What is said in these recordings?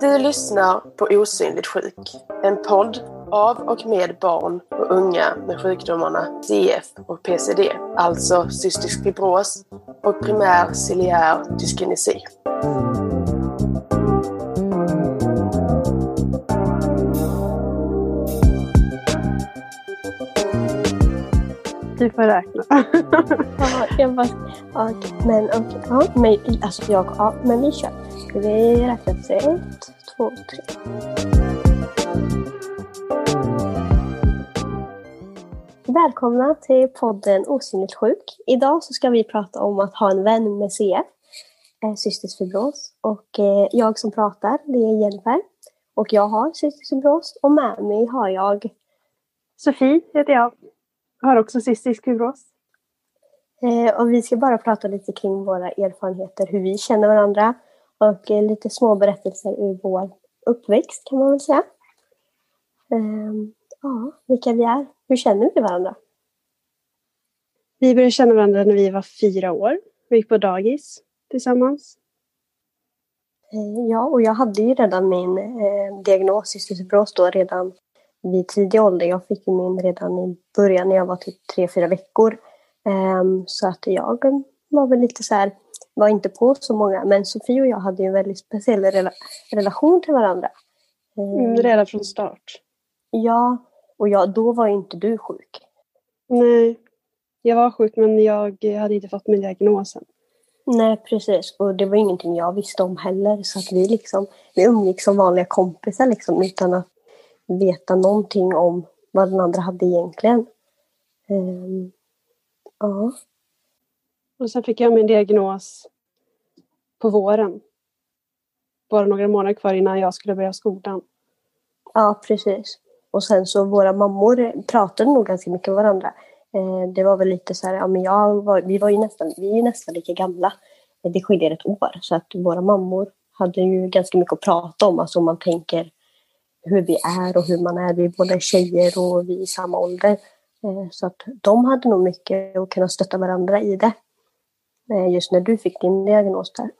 Du lyssnar på Osynligt sjuk, en podd av och med barn och unga med sjukdomarna CF och PCD, alltså cystisk fibros och primär ciliär dyskinesi. Du får räkna. Ja, jag bara, men okej, ja, men alltså jag, ja, men vi kör. Ska vi räkna till ett, två, tre. Välkomna till podden Osynligt sjuk. Idag så ska vi prata om att ha en vän med CF, eh, cystisk fibros. Och eh, jag som pratar, det är Jennifer. Och jag har cystisk fibros och med mig har jag Sofie heter jag. Har också cystisk fibros. Eh, och vi ska bara prata lite kring våra erfarenheter, hur vi känner varandra och eh, lite små berättelser ur vår uppväxt kan man väl säga. Eh, ja, vilka vi är. Hur känner vi varandra? Vi började känna varandra när vi var fyra år. Vi gick på dagis tillsammans. Eh, ja, och jag hade ju redan min eh, diagnos cystisk fibros då redan vid tidig ålder. Jag fick min redan i början när jag var typ tre, fyra veckor. Um, så att jag var väl lite så här, var inte på så många, men Sofie och jag hade ju en väldigt speciell rela relation till varandra. Um, mm, redan från start? Ja, och jag, då var ju inte du sjuk. Nej, jag var sjuk men jag hade inte fått min diagnosen. Nej, precis. Och det var ingenting jag visste om heller. Så att vi, liksom, vi umgicks som vanliga kompisar liksom, utan att veta någonting om vad den andra hade egentligen. Um, ja. Och sen fick jag min diagnos på våren. Bara några månader kvar innan jag skulle börja skolan. Ja, precis. Och sen så våra mammor pratade nog ganska mycket med varandra. Eh, det var väl lite så här, ja men jag var, vi var ju nästan, vi är ju nästan lika gamla. Det skiljer ett år. Så att våra mammor hade ju ganska mycket att prata om. Alltså om man tänker hur vi är och hur man är. Vi är både tjejer och vi är i samma ålder. Eh, så att de hade nog mycket att kunna stötta varandra i det. Eh, just när du fick din diagnos där.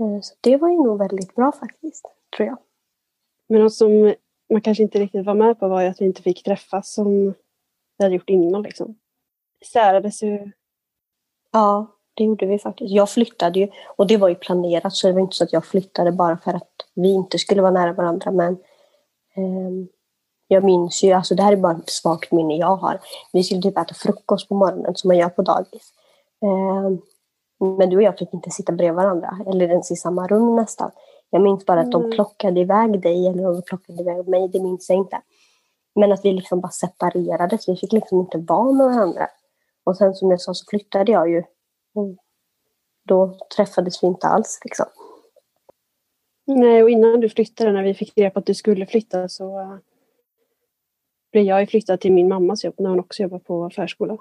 Eh, så det var ju nog väldigt bra faktiskt, tror jag. Men något som man kanske inte riktigt var med på var ju att vi inte fick träffas som vi hade gjort innan. Liksom. Särades ju. Ja, det gjorde vi faktiskt. Jag flyttade ju och det var ju planerat så det var inte så att jag flyttade bara för att vi inte skulle vara nära varandra. Men eh, jag minns ju, alltså det här är bara ett svagt minne jag har. Vi skulle typ äta frukost på morgonen som man gör på dagis. Eh, men du och jag fick inte sitta bredvid varandra eller ens i samma rum nästan. Jag minns bara att de mm. plockade iväg dig eller de plockade iväg mig, det minns jag inte. Men att vi liksom bara separerades, vi fick liksom inte vara med varandra. Och sen som jag sa så flyttade jag ju. Då träffades vi inte alls liksom. Nej, och innan du flyttade, när vi fick reda på att du skulle flytta så uh, blev jag flyttad till min mammas jobb när hon också jobbar på förskola.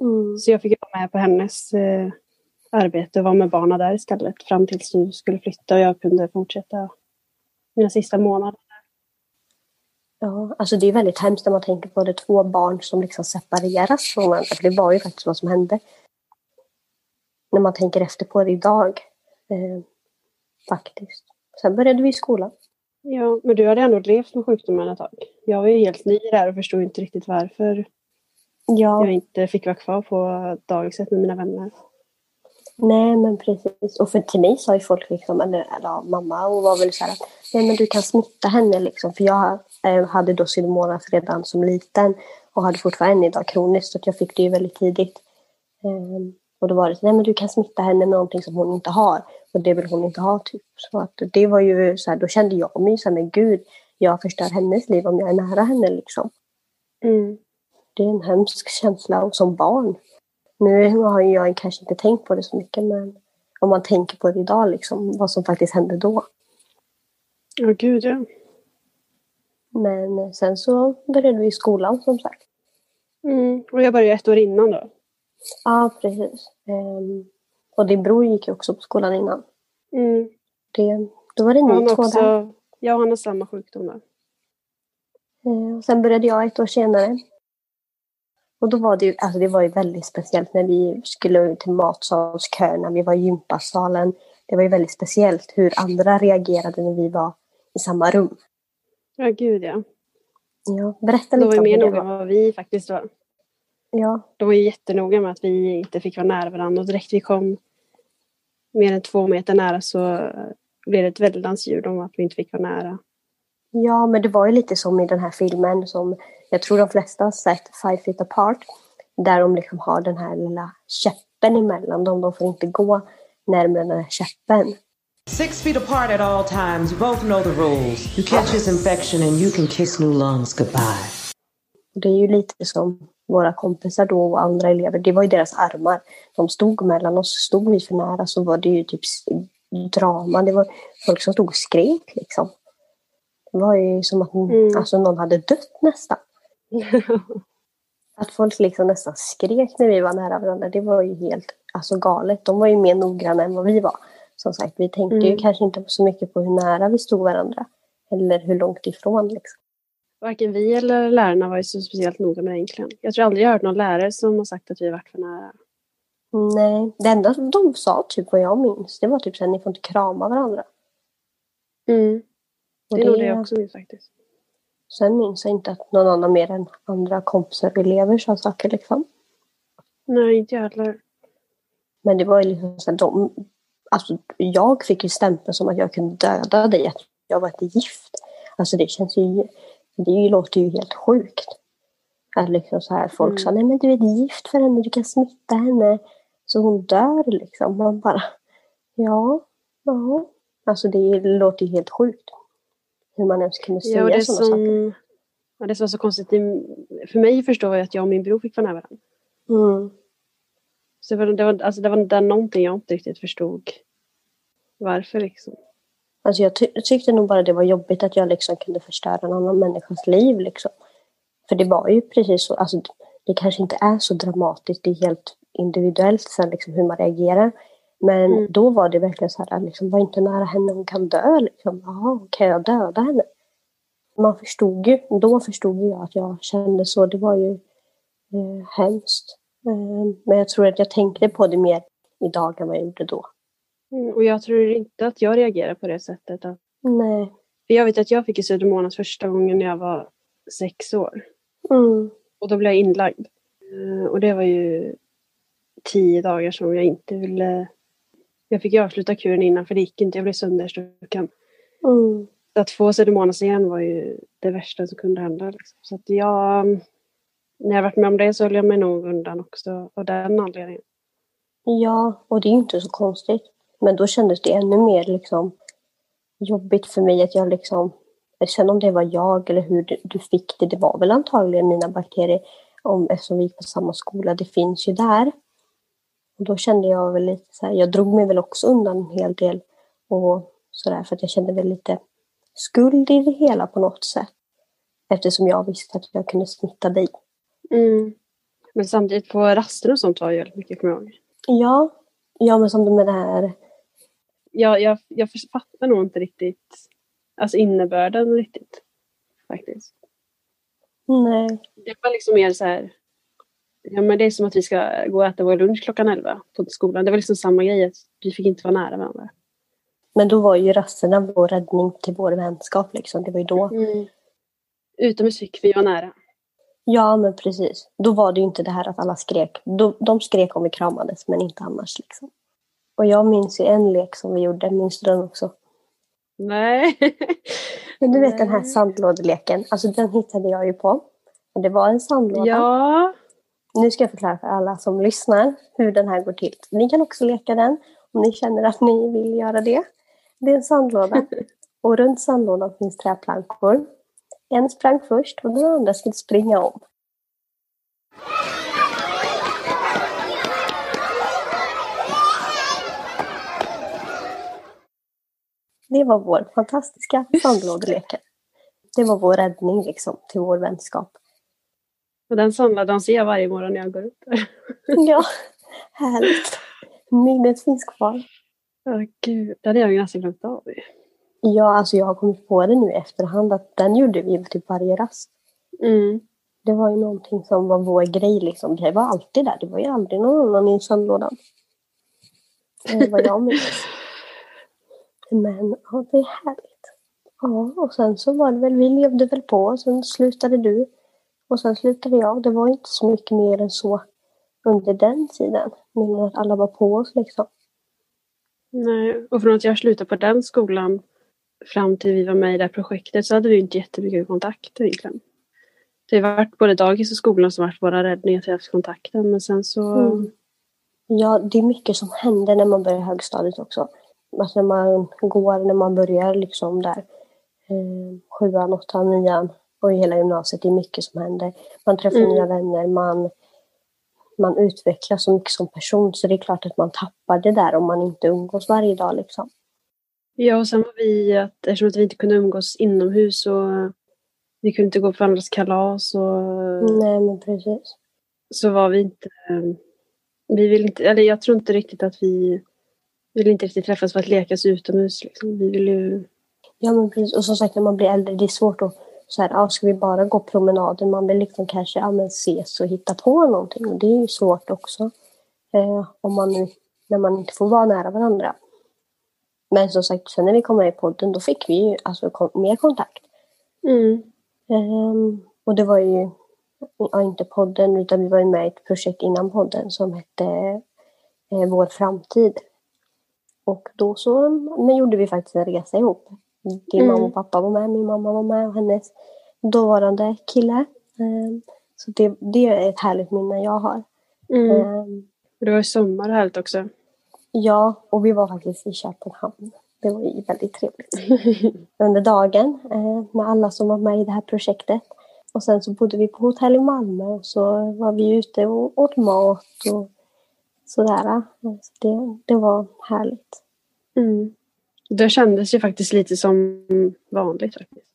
Mm. Så jag fick vara med på hennes uh, arbete och vara med barnen där istället fram tills du skulle flytta och jag kunde fortsätta mina sista månader. Ja, alltså det är väldigt hemskt när man tänker på det två barn som liksom separeras från varandra. För det var ju faktiskt vad som hände. När man tänker efter på det idag. Eh, faktiskt. Sen började vi i skolan. Ja, men du hade ändå levt med sjukdomen ett tag. Jag var ju helt ny där och förstod inte riktigt varför ja. jag inte fick vara kvar på dagiset med mina vänner. Nej, men precis. Och för till mig sa ju folk, liksom, eller, eller mamma och var väl så här att nej, men du kan smitta henne. Liksom. För jag eh, hade då pseudomonas redan som liten och hade fortfarande idag kroniskt. Så jag fick det ju väldigt tidigt. Um, och då var det så, nej men du kan smitta henne med någonting som hon inte har. Och det vill hon inte ha typ. Så att det var ju så här, då kände jag mig så här, men gud, jag förstör hennes liv om jag är nära henne liksom. Mm. Det är en hemsk känsla och som barn. Nu har jag kanske inte tänkt på det så mycket men om man tänker på det idag liksom, vad som faktiskt hände då. Ja, oh, gud ja. Men sen så började vi i skolan som sagt. Mm. Och jag började ett år innan då? Ja, precis. Um, och din bror gick ju också på skolan innan. Mm. Det, då var det ni två också, där. Ja, han har samma sjukdom då. Uh, sen började jag ett år senare. Och då var det ju, alltså det var ju väldigt speciellt när vi skulle till matsalsköerna, vi var i gympasalen. det var ju väldigt speciellt hur andra reagerade när vi var i samma rum. Ja, gud ja. Ja, berätta lite var ju om mer hur det noga än var. vad vi faktiskt var. Ja, De var ju jättenoga med att vi inte fick vara nära varandra och direkt vi kom mer än två meter nära så blev det ett väldans ljud om att vi inte fick vara nära. ja, men det var ju lite som i den här filmen som jag tror de flesta har sett, Five Feet Apart. Där de liksom har den här lilla käppen emellan dem. De får inte gå närmare den här käppen. Six feet apart at all times. You both know the rules. You catch his infection and you can kiss new lungs goodbye. Det är ju lite som våra kompisar då och andra elever. Det var ju deras armar. De stod mellan oss. Stod vi för nära så var det ju typ drama. Det var folk som stod och skrek liksom. Det var ju som att Mm. alltså, någon hade dött nästan. Att folk liksom nästan skrek när vi var nära varandra. Det var ju helt alltså, galet. De var ju mer noggranna än vad vi var. Som sagt, vi tänkte ju Mm. kanske inte så mycket på hur nära vi stod varandra. Eller hur långt ifrån liksom. Varken vi eller lärarna var ju så speciellt noga med det egentligen. Jag tror aldrig jag hört någon lärare som har sagt att vi har varit för nära. Nej, det enda de sa, typ vad jag minns, det var typ här, ni får inte krama varandra. Mm. Och Det är nog det jag också minns faktiskt. Sen minns jag inte att någon annan mer än andra kompisar och elever sa saker liksom. Nej, inte jag heller. Men det var ju liksom så de, alltså jag fick ju stämpeln som att jag kunde döda dig, att jag var ett gift. Alltså det känns ju, det låter ju helt sjukt. Att liksom så här, folk Mm. sa, nej men du är gift för henne, du kan smitta henne så hon dör liksom. Man bara, ja, ja. Alltså det låter ju helt sjukt. Hur man ens kunde säga Ja, sådana saker. som, ja, det som var så konstigt, för mig förstår jag att jag och min bror fick vara nära varandra. Mm. Så det var, det var, alltså det var där någonting jag inte riktigt förstod. Varför liksom. Alltså jag ty- tyckte nog bara det var jobbigt att jag liksom kunde förstöra en annan människas liv. Liksom. För det var ju precis så, alltså, det kanske inte är så dramatiskt, det är helt individuellt sen liksom, hur man reagerar. Men Mm. då var det verkligen så här, liksom, var inte nära henne, hon kan dö. Liksom. Jaha, kan jag döda henne? Man förstod ju, då förstod jag att jag kände så. Det var ju eh, hemskt. Eh, men jag tror att jag tänkte på det mer idag än vad jag gjorde då. Mm, och jag tror inte att jag reagerar på det sättet. Att, Nej. för jag vet att jag fick i Södermånas första gången när jag var sex år. Mm. Och då blev jag inlagd. Eh, Och det var ju tio dagar som jag inte ville... Jag fick ju avsluta kuren innan för det gick inte. Jag blev sönderstucken. Mm. Att få Södermånas igen var ju det värsta som kunde hända. Liksom. Så att jag... När jag varit med om det så höll jag mig nog undan också av den anledningen. Ja, och det är inte så konstigt. Men då kändes det ännu mer liksom jobbigt för mig att jag liksom... Sen om det var jag eller hur du, du fick det, det var väl antagligen mina bakterier om, eftersom vi gick på samma skola. Det finns ju där. Och då kände jag väl lite så här, jag drog mig väl också undan en hel del och sådär för att jag kände väl lite skuld i det hela på något sätt. Eftersom jag visste att jag kunde smitta dig. Mm. Men samtidigt på raster och sånt var jag mycket, kommer jag ihåg. Ja, ja men som du med det här Jag, jag, jag fattar nog inte riktigt alltså innebörden riktigt. Faktiskt. Nej. Det var liksom mer så här. Ja, men det är som att vi ska gå och äta vår lunch klockan 11 på skolan. Det var liksom samma grej. Att vi fick inte vara nära varandra. Men då var ju rasterna vår räddning till vår vänskap. Liksom. Det var ju då. Utom musik, vi var nära. Ja, men precis. Då var det ju inte det här att alla skrek. Då, de skrek om vi kramades, men inte annars. Liksom. Och jag minns ju en lek som vi gjorde. Minns du den också? Nej. Men du vet den här sandlådeleken. Alltså den hittade jag ju på. Det var en sandlåda. ja. Nu ska jag förklara för alla som lyssnar hur den här går till. Ni kan också leka den om ni känner att ni vill göra det. Det är en sandlåda. Och runt sandlådan finns träplankor. En sprang först och den andra skulle springa om. Det var vår fantastiska sandlådeleken. Det var vår räddning liksom till vår vänskap. Och den sandlådan ser jag varje morgon när jag går upp. Ja, härligt. Minnet finns kvar. Åh gud, det hade jag ju nästan glömt av. Ja, alltså jag har kommit på det nu i efterhand att den gjorde vi typ varje rast. Mm. Det var ju någonting som var vår grej liksom. Det var alltid där. Det var ju aldrig någon annan i sandlådan. Det var jag minns. Men ja, det är härligt. Ja, och sen så var det väl, vi levde väl på sen slutade du. Och sen slutade jag. Det var inte så mycket mer än så under den tiden. Men att alla var på oss liksom. Nej, och från att jag slutade på den skolan fram till vi var med i det här projektet så hade vi inte jättemycket kontakt egentligen. Det har varit både dagis och skolan som varit våra räddningar till att kontakten men sen så... Mm. Ja, det är mycket som händer när man börjar högstadiet också. Alltså när man går, när man börjar liksom där eh, sjuan, åttan, nian och i hela gymnasiet. Det är mycket som händer. Man träffar Mm. nya vänner, man, man utvecklas så mycket som person. Så det är klart att man tappar det där om man inte umgås varje dag liksom. Ja, och sen var vi att eftersom att vi inte kunde umgås inomhus och vi kunde inte gå på andras kalas och Nej, men precis. så var vi inte... Vi vill inte, eller jag tror inte riktigt att vi vill inte riktigt träffas för att lekas utomhus. Liksom. Vi vill ju... Ja, men precis. Och som sagt, när man blir äldre, det är svårt att så här, ja, ska vi bara gå promenader? Man vill liksom kanske ja, men ses och hitta på någonting. Och det är ju svårt också. Eh, om man när man inte får vara nära varandra. Men som sagt, sen när vi kom med i podden, då fick vi ju alltså, kon- mer kontakt. Mm. Ehm, och det var ju, ja, inte podden, utan vi var ju med i ett projekt innan podden som hette eh, Vår framtid. Och då så men gjorde vi faktiskt en resa ihop. Din Mm. mamma och pappa var med, min mamma var med och hennes dåvarande kille. Ehm, så det, det är ett härligt minne jag har. Mm. Ehm, Det var ju sommar och härligt också. ja, och vi var faktiskt i Köpenhamn. Det var ju väldigt trevligt. under dagen eh, med alla som var med i det här projektet. Och sen så bodde vi på hotell i Malmö och så var vi ute och åt mat och sådär. Så det, det var härligt. Mm. Det kändes ju faktiskt lite som vanligt faktiskt.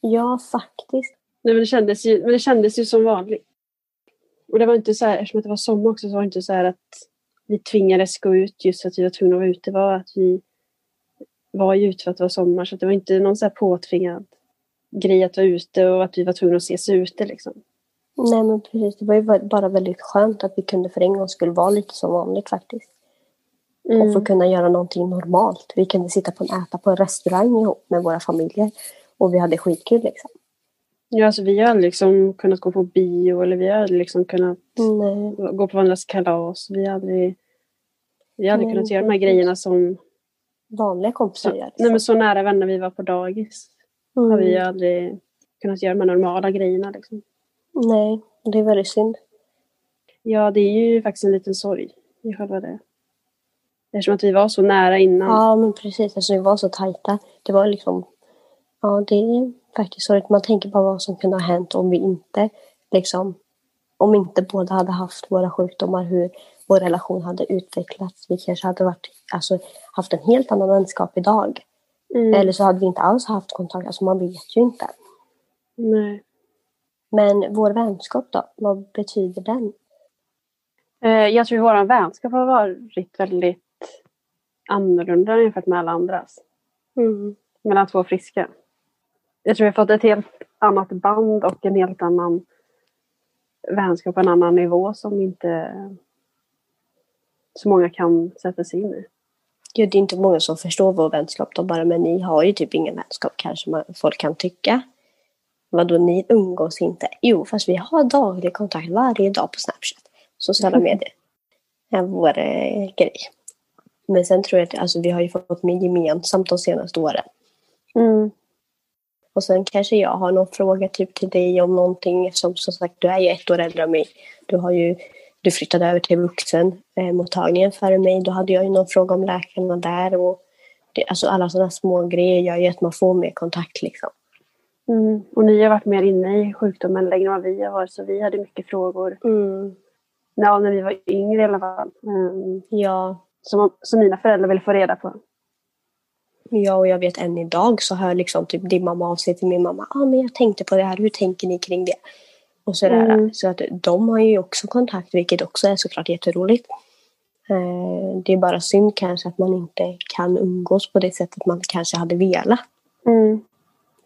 Ja, faktiskt. Nej, men det, kändes ju, men det kändes ju som vanligt. Och det var inte så här, eftersom det var sommar också, så var det inte så här att vi tvingades gå ut just för att vi var tvungna att vara ute. Det var att vi var ju ute för att det var sommar. Så det var inte någon så här påtvingad grej att vara ute och att vi var tvungna att ses ute liksom. Nej men precis, det var ju bara väldigt skönt att vi kunde för en gång skulle vara lite som vanligt faktiskt. Och få kunna göra någonting normalt. Vi kunde sitta på en, äta på en restaurang ihop med våra familjer. Och vi hade skitkul liksom. Ja, alltså vi har liksom kunnat gå på bio eller vi har liksom kunnat Nej. gå på varandras kalas. Vi har aldrig, vi har aldrig Nej, kunnat göra de här grejerna som Vanliga kompisar gör. nej, men så nära vänner vi var på dagis. Mm. Har vi aldrig kunnat göra de här normala grejerna. Liksom. Nej, det är väldigt synd. Ja, det är ju faktiskt en liten sorg i själva det. Eftersom att vi var så nära innan. Ja, men precis. Alltså, vi var så tajta. Det var liksom... Ja, det är faktiskt sorgligt. Man tänker på vad som kunde ha hänt om vi inte liksom... Om inte båda hade haft våra sjukdomar, hur vår relation hade utvecklats. Vi kanske hade varit, alltså, haft en helt annan vänskap idag. Mm. Eller så hade vi inte alls haft kontakt. Alltså, man vet ju inte. Nej. Men vår vänskap då? Vad betyder den? Eh, Jag tror vår vänskap har varit väldigt annorlunda jämfört med alla andras. Mm. Mellan två friska. Jag tror vi har fått ett helt annat band och en helt annan vänskap på en annan nivå som inte så många kan sätta sig in i. Ja, det är inte många som förstår vår vänskap då bara, men ni har ju typ ingen vänskap kanske man, folk kan tycka. Vadå, ni umgås inte? Jo, fast vi har daglig kontakt varje dag på Snapchat. Sociala medier. Det är vår eh, grej. Men sen tror jag att alltså, vi har ju fått mer gemensamt de senaste åren. Mm. Och sen kanske jag har någon fråga typ till dig om någonting eftersom som sagt du är ju ett år äldre än mig. Du har ju du flyttade över till vuxenmottagningen före mig. Då hade jag ju någon fråga om läkarna där. Och det, alltså alla sådana små grejer gör ju att man får mer kontakt liksom. Mm. Och ni har varit mer inne i sjukdomen längre än vad vi har varit så vi hade mycket frågor. Ja, när vi var yngre i alla fall. Mm. Ja, Som, som mina föräldrar ville få reda på. ja, och jag vet än idag så hör liksom typ din mamma av sig till min mamma. Ja, ah, men jag tänkte på det här. Hur tänker ni kring det? Och sådär. Mm. Så att de har ju också kontakt, vilket också är såklart jätteroligt. Eh, det är bara synd kanske att man inte kan umgås på det sättet man kanske hade velat. Mm.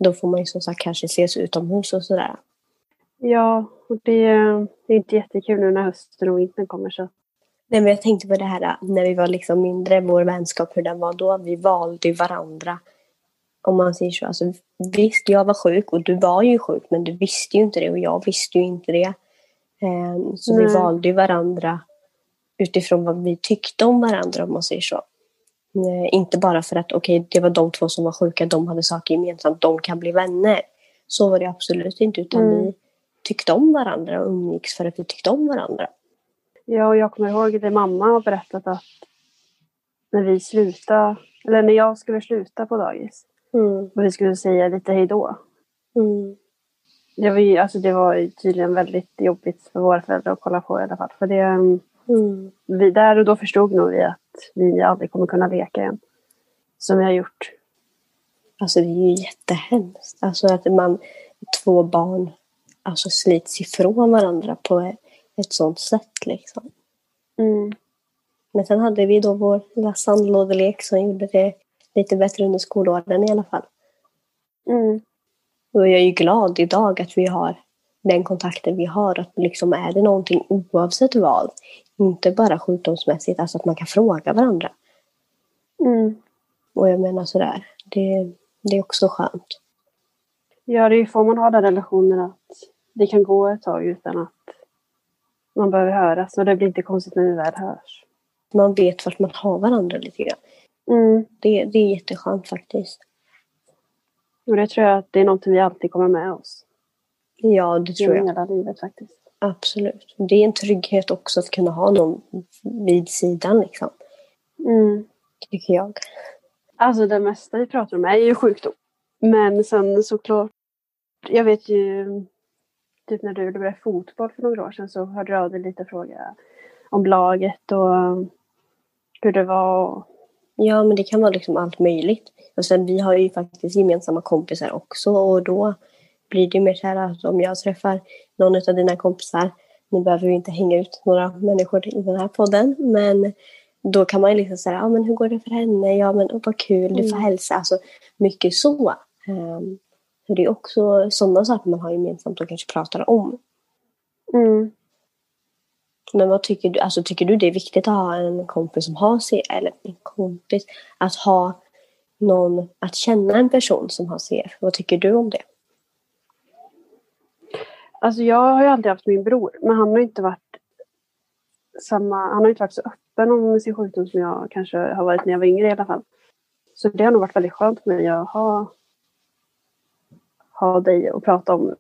Då får man ju som sagt kanske ses utomhus och sådär. Ja, och det, det är inte jättekul nu när hösten och vintern kommer. Så Nej, men jag tänkte på det här när vi var liksom mindre, vår vänskap, hur den var då. Vi valde varandra. Om man säger så. Alltså, visst, jag var sjuk och du var ju sjuk, men du visste ju inte det och jag visste ju inte det. Ehm, så Nej. vi valde varandra utifrån vad vi tyckte om varandra, om man säger så. Eh, Inte bara för att okej, det var de två som var sjuka, de hade saker gemensamt, de kan bli vänner. Så var det absolut inte, utan Mm. vi tyckte om varandra och umgicks för att vi tyckte om varandra. Ja, och jag kommer ihåg det mamma har berättat att när vi slutade, eller när jag skulle sluta på dagis Mm. och vi skulle säga lite hej då. Mm. Det var, ju, alltså det var tydligen väldigt jobbigt för våra föräldrar att kolla på i alla fall. För det, um, Mm. vi, där och då förstod nog vi att vi aldrig kommer kunna leka igen. Som vi har gjort. Alltså det är ju jättehemskt. Alltså att man, två barn alltså slits ifrån varandra på ett, sånt sätt liksom. Mm. Men sen hade vi då vår lilla sandlådelek som gjorde det lite bättre under skolåren i alla fall. Mm. Och jag är ju glad idag att vi har den kontakten vi har. Att liksom är det någonting oavsett vad, inte bara sjukdomsmässigt, alltså att man kan fråga varandra. Mm. Och jag menar sådär, det, det är också skönt. Ja, det är ju får man ha den relationen att det kan gå ett tag utan att man behöver höras. Och det blir inte konstigt när vi väl hörs. Man vet vart man har varandra lite grann. Mm. Det, det är jätteskönt faktiskt. Och det tror jag att det är någonting vi alltid kommer med oss. Ja, det tror jag. Hela livet faktiskt. Absolut. Det är en trygghet också att kunna ha någon vid sidan liksom. Mm. Tycker jag. Alltså det mesta vi pratar om är ju sjukdom. Men sen såklart, jag vet ju typ när du började fotboll för några år sedan så hörde du av dig lite fråga om laget och hur det var. Ja, men det kan vara liksom allt möjligt. Och sen vi har ju faktiskt gemensamma kompisar också och då blir det mer så här att om jag träffar någon av dina kompisar, nu behöver vi inte hänga ut några människor i den här podden, men då kan man ju liksom säga, ja men hur går det för henne? Ja men oh, vad kul, du får Mm. hälsa. Alltså mycket så. Um, så det är också sådana saker man har gemensamt och kanske pratar om. Mm. Men vad tycker du? Alltså, tycker du det är viktigt att ha en kompis som har CF? Eller en kompis? Att ha någon, att känna en person som har CF. Vad tycker du om det? Alltså jag har ju alltid haft min bror men han har inte varit samma, han har inte varit så öppen om sin sjukdom som jag kanske har varit när jag var yngre i alla fall. Så det har nog varit väldigt skönt för mig att ha, ha dig och prata om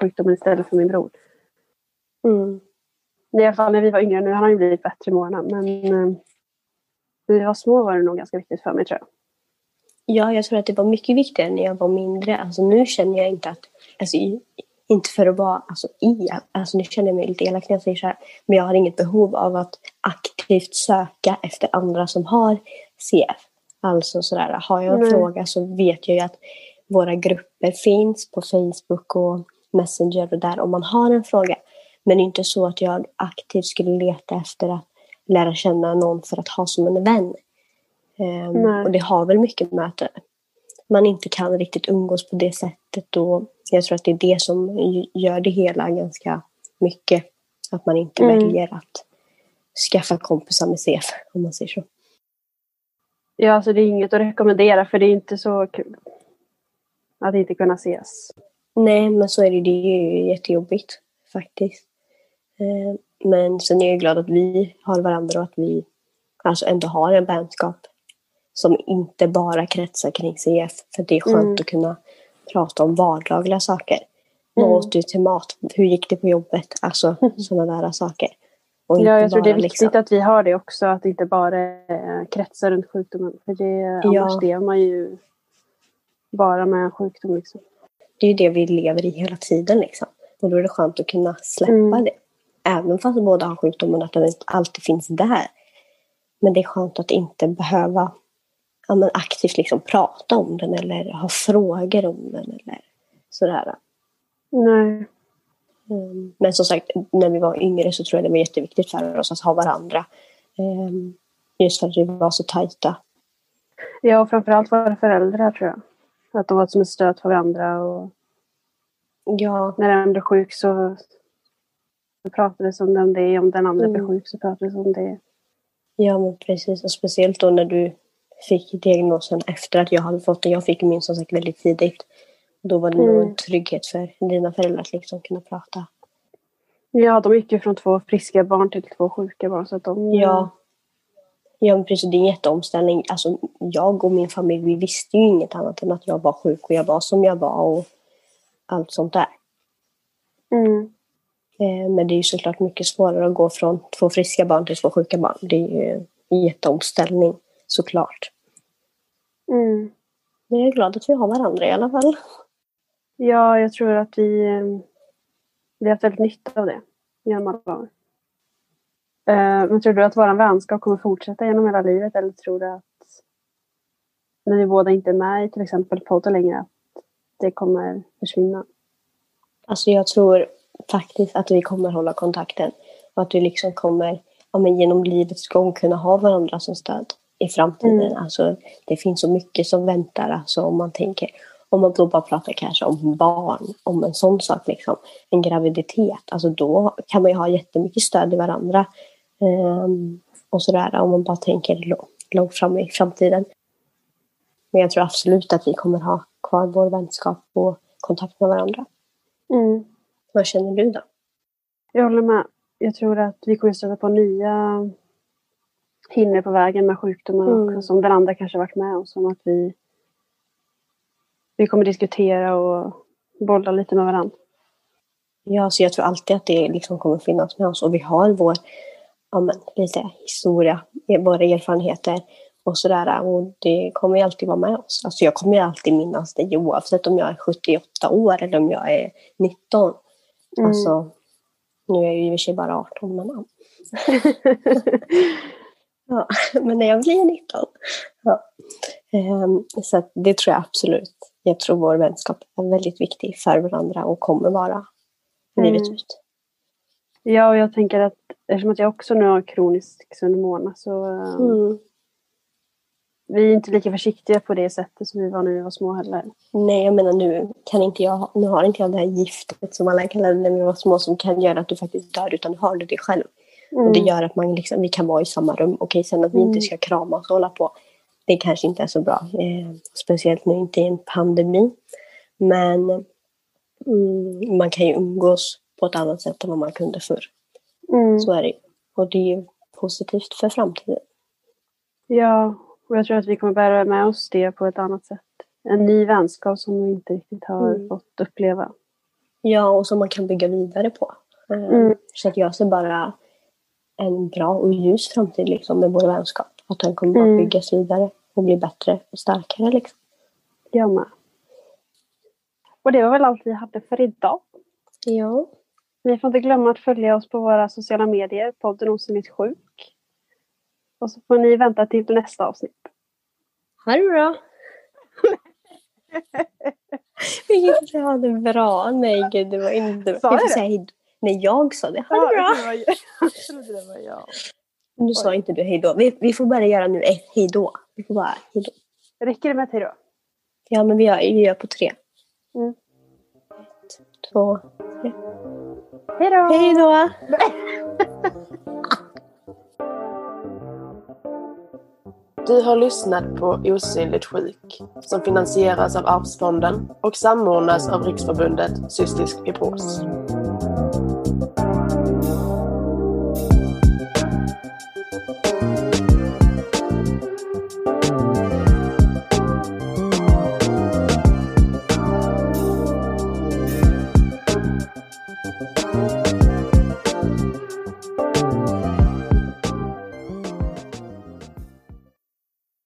sjukdomen istället för min bror. Mm. I alla fall när vi var yngre, nu har han ju blivit bättre med åren men eh, när vi var små var det nog ganska viktigt för mig tror jag. Ja, jag tror att det var mycket viktigare när jag var mindre. Alltså nu känner jag inte att, alltså, inte för att vara alltså, i, alltså nu känner jag mig lite elak när jag säger så här, men jag har inget behov av att aktivt söka efter andra som har CF. Alltså sådär, har jag en Nej. fråga så vet jag ju att våra grupper finns på Facebook och Messenger och där om man har en fråga. Men inte så att jag aktivt skulle leta efter att lära känna någon för att ha som en vän. Nej. och det har väl mycket med att man inte kan riktigt umgås på det sättet. Och jag tror att det är det som gör det hela ganska mycket. Att man inte Mm. väljer att skaffa kompisar med CF, om man säger så. Ja, alltså det är inget att rekommendera för det är inte så kul att inte kunna ses. Nej, men så är det. Det är ju jättejobbigt faktiskt. Eh, Men sen är jag glad att vi har varandra och att vi alltså ändå har en vänskap som inte bara kretsar kring CF. För det är skönt Mm. att kunna prata om vardagliga saker. Vad Mm. åt du till mat? Hur gick det på jobbet? Alltså sådana där saker. Och Ja, jag tror det är viktigt liksom- att vi har det också, att det inte bara är kretsar runt sjukdomen. För det, annars lever man ju bara med en sjukdom. Liksom. det är ju det vi lever i hela tiden. Liksom. Och då är det skönt att kunna släppa Mm. det. Även fast båda har sjukdomen, att den alltid finns där. Men det är skönt att inte behöva ja, men aktivt liksom prata om den eller ha frågor om den. Eller sådär. Nej. Mm. Men som sagt, när vi var yngre så tror jag det var jätteviktigt för oss att ha varandra. Ehm, Just för att vi var så tajta. Ja, och framförallt våra föräldrar tror jag. Att de var som ett stöd för varandra och Ja, när en blir sjuk så så pratades det om det. Om den andra Mm. blev sjuk så pratades det om det. Ja, men precis. Och speciellt då när du fick diagnosen efter att jag hade fått den. Jag fick min som sagt väldigt tidigt. Då var det nog Mm. en trygghet för dina föräldrar att liksom kunna prata. Ja, de gick ju från två friska barn till två sjuka barn. Så att de, Ja. Ja, men precis. Det är en jätteomställning. Alltså, jag och min familj, vi visste ju inget annat än att jag var sjuk och jag var som jag var och allt sånt där. Mm. Eh, Men det är ju såklart mycket svårare att gå från två friska barn till två sjuka barn. Det är ju en jätteomställning såklart. Mm. Men jag är glad att vi har varandra i alla fall. Ja, jag tror att vi, eh, vi har haft väldigt nytta av det genom alla år. Eh, Men tror du att vår vänskap kommer fortsätta genom hela livet eller tror du att när vi båda inte är med i till exempel podden längre att det kommer försvinna? Alltså jag tror faktiskt att vi kommer hålla kontakten. Och att vi liksom kommer ja, men genom livets gång kunna ha varandra som stöd i framtiden. Mm. Alltså, det finns så mycket som väntar. Alltså, om man tänker, om man då bara pratar kanske om barn, om en sån sak, liksom, en graviditet. Alltså då kan man ju ha jättemycket stöd i varandra. Ehm, och sådär, om man bara tänker långt, långt fram i framtiden. Men jag tror absolut att vi kommer ha kvar vår vänskap och kontakt med varandra. Mm. Vad känner du då? Jag håller med. Jag tror att vi kommer stöta på nya hinder på vägen med sjukdomar Mm. också, som den andra kanske varit med om. Som att vi, vi kommer diskutera och bolla lite med varandra. Ja, så jag tror alltid att det liksom kommer finnas med oss. Och vi har vår ja, men, lite historia, våra erfarenheter och sådär. Och det kommer ju alltid vara med oss. Alltså jag kommer ju alltid minnas det oavsett om jag är 78 år eller om jag är 19. Mm. Alltså, nu är jag ju i och för sig bara 18, men ja. Men när jag blir 19. Ja. Ehm, så det tror jag absolut. Jag tror vår vänskap är väldigt viktig för varandra och kommer vara livet Mm. ut. Ja, och jag tänker att eftersom att jag också nu har kronisk sundemona så eh, Mm. vi är inte lika försiktiga på det sättet som vi var när vi var små heller. Nej, jag menar nu kan inte jag, nu har inte jag det här giftet som alla kallade det när vi var små som kan göra att du faktiskt dör utan du har det själv. Och det gör att man liksom, vi kan vara i samma rum. Okej, sen att vi inte Mm. ska kramas och hålla på. Det kanske inte är så bra. Eh, speciellt nu inte i en pandemi. Men mm, man kan ju umgås på ett annat sätt än vad man kunde förr. Mm. Så är det. Och det är ju positivt för framtiden. Ja, och jag tror att vi kommer bära med oss det på ett annat sätt. En ny vänskap som vi inte riktigt har Mm. fått uppleva. Ja, och som man kan bygga vidare på. Eh, Mm. Så att jag ser bara en bra och ljus framtid liksom, med vår vänskap. Att den kommer Mm. byggas vidare och bli bättre och starkare. Liksom. Jag med. Och det var väl allt vi hade för idag. Ja. Ni får inte glömma att följa oss på våra sociala medier, podden Osynligt sjuk. Och så får ni vänta till nästa avsnitt. Ha det bra! Vi ha det bra. Nej, gud, det var inte Sa Vi får säga. Nej, jag sa det. Ha det bra! det var jag. Jag trodde det var jag. Nu sa inte du hej då. Vi, vi får bara göra nu ett hej då. Vi får bara hej då. Räcker det med ett hej då? Ja, men vi gör, vi gör på tre. Mm. Ett, två, Hej då! hej då! Du har lyssnat på Osynligt sjuk som finansieras av Arvsfonden och samordnas av Riksförbundet Cystisk fibros.